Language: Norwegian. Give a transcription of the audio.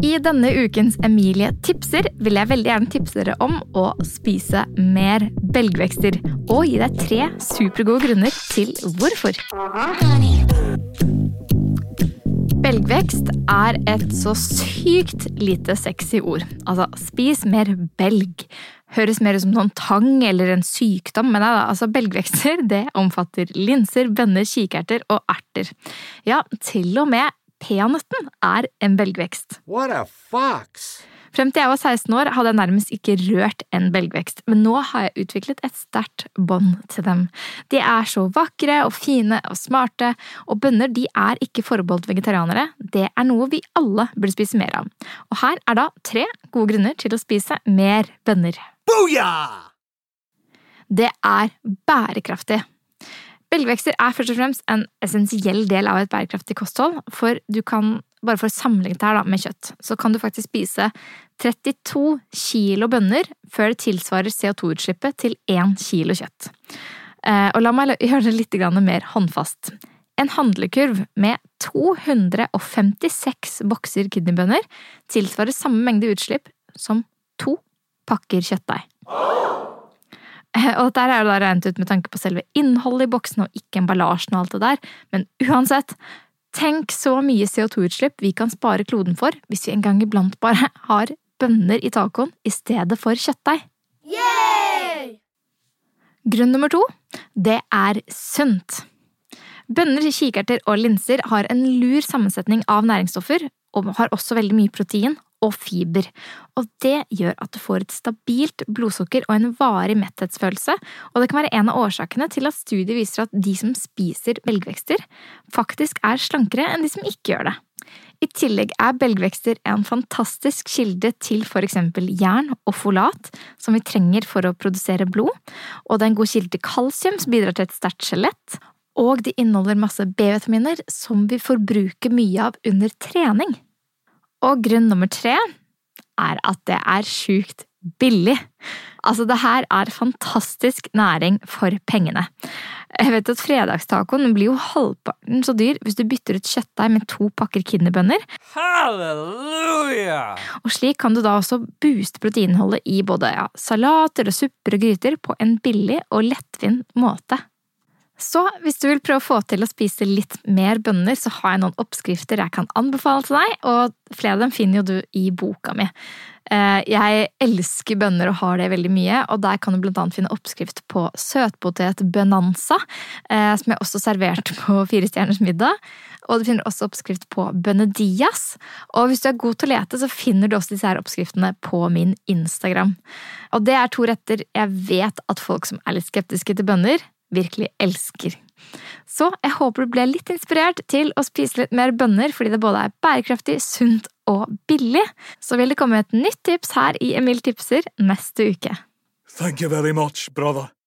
I denne ukens Emilie tipser vil jeg veldig gjerne tipse dere om å spise mer belgvekster. Og gi deg tre supergode grunner til hvorfor. Belgvekst er et så sykt lite sexy ord. Altså, spis mer belg. Høres mer ut som noen tang eller en sykdom, men nei, altså, belgvekster det omfatter linser, bønner, kikerter og erter. Ja, til og med peanøtten er en belgvekst. What a fox! Frem til jeg var 16 år hadde jeg nærmest ikke rørt en belgvekst, men nå har jeg utviklet et sterkt bånd til dem. De er så vakre og fine og smarte, og bønner de er ikke forbeholdt vegetarianere, det er noe vi alle burde spise mer av. Og her er da tre gode grunner til å spise mer bønner. Booyah! Det er bærekraftig. Belgvekster er først og fremst en essensiell del av et bærekraftig kosthold, for du kan, bare for å sammenligne det her med kjøtt, så kan du faktisk spise 32 kilo bønner før det tilsvarer CO2-utslippet til 1 kilo kjøtt. Eh, og la meg gjøre det litt mer håndfast. En handlekurv med 256 bokser kidneybønner tilsvarer samme mengde utslipp som to pakker kjøttdeig. Og dette er jo da regnet ut med tanke på selve innholdet i boksen og ikke emballasjen og alt det der, men uansett, tenk så mye CO2-utslipp vi kan spare kloden for hvis vi en gang iblant bare har bønner i tacoen i stedet for kjøttdeig. Grunn nummer to, det er sunt. Bønner, kikerter og linser har en lur sammensetning av næringsstoffer og har også veldig mye protein og fiber. Og det gjør at du får et stabilt blodsukker og en varig metthetsfølelse, og det kan være en av årsakene til at studier viser at de som spiser belgvekster, faktisk er slankere enn de som ikke gjør det. I tillegg er belgvekster en fantastisk kilde til for eksempel jern og folat, som vi trenger for å produsere blod, og det er en god kilde til kalsium, som bidrar til et sterkt skjelett, og de inneholder masse B-vitaminer som vi forbruker mye av under trening. Og grunn nummer tre er at det er sjukt billig. Altså, det her er fantastisk næring for pengene. Jeg vet at fredagstacoen blir jo halvparten så dyr hvis du bytter ut kjøttdeig med to pakker kinderbønner. Halleluja! Og slik kan du da også booste proteininnholdet i både ja, salater og supper og gryter på en billig og lettvint måte. Så hvis du vil prøve å få til å spise litt mer bønner, så har jeg noen oppskrifter jeg kan anbefale til deg, og flere av dem finner jo du i boka mi. Eh, jeg elsker bønner og har det veldig mye, og der kan du annet finne oppskrift på søtpotet bonanza, eh, som jeg også serverte på Fire stjerners middag. Og du finner også oppskrift på bønnedias. Og hvis du er god til å lete, så finner du også disse her oppskriftene på min Instagram. Og det er to retter jeg vet at folk som er litt skeptiske til bønner, virkelig elsker. Så jeg håper du ble litt inspirert til å spise litt mer bønner, fordi det både er bærekraftig, sunt og billig. Så vil det komme et nytt tips her i Emil tipser neste uke. Thank you very much, brother.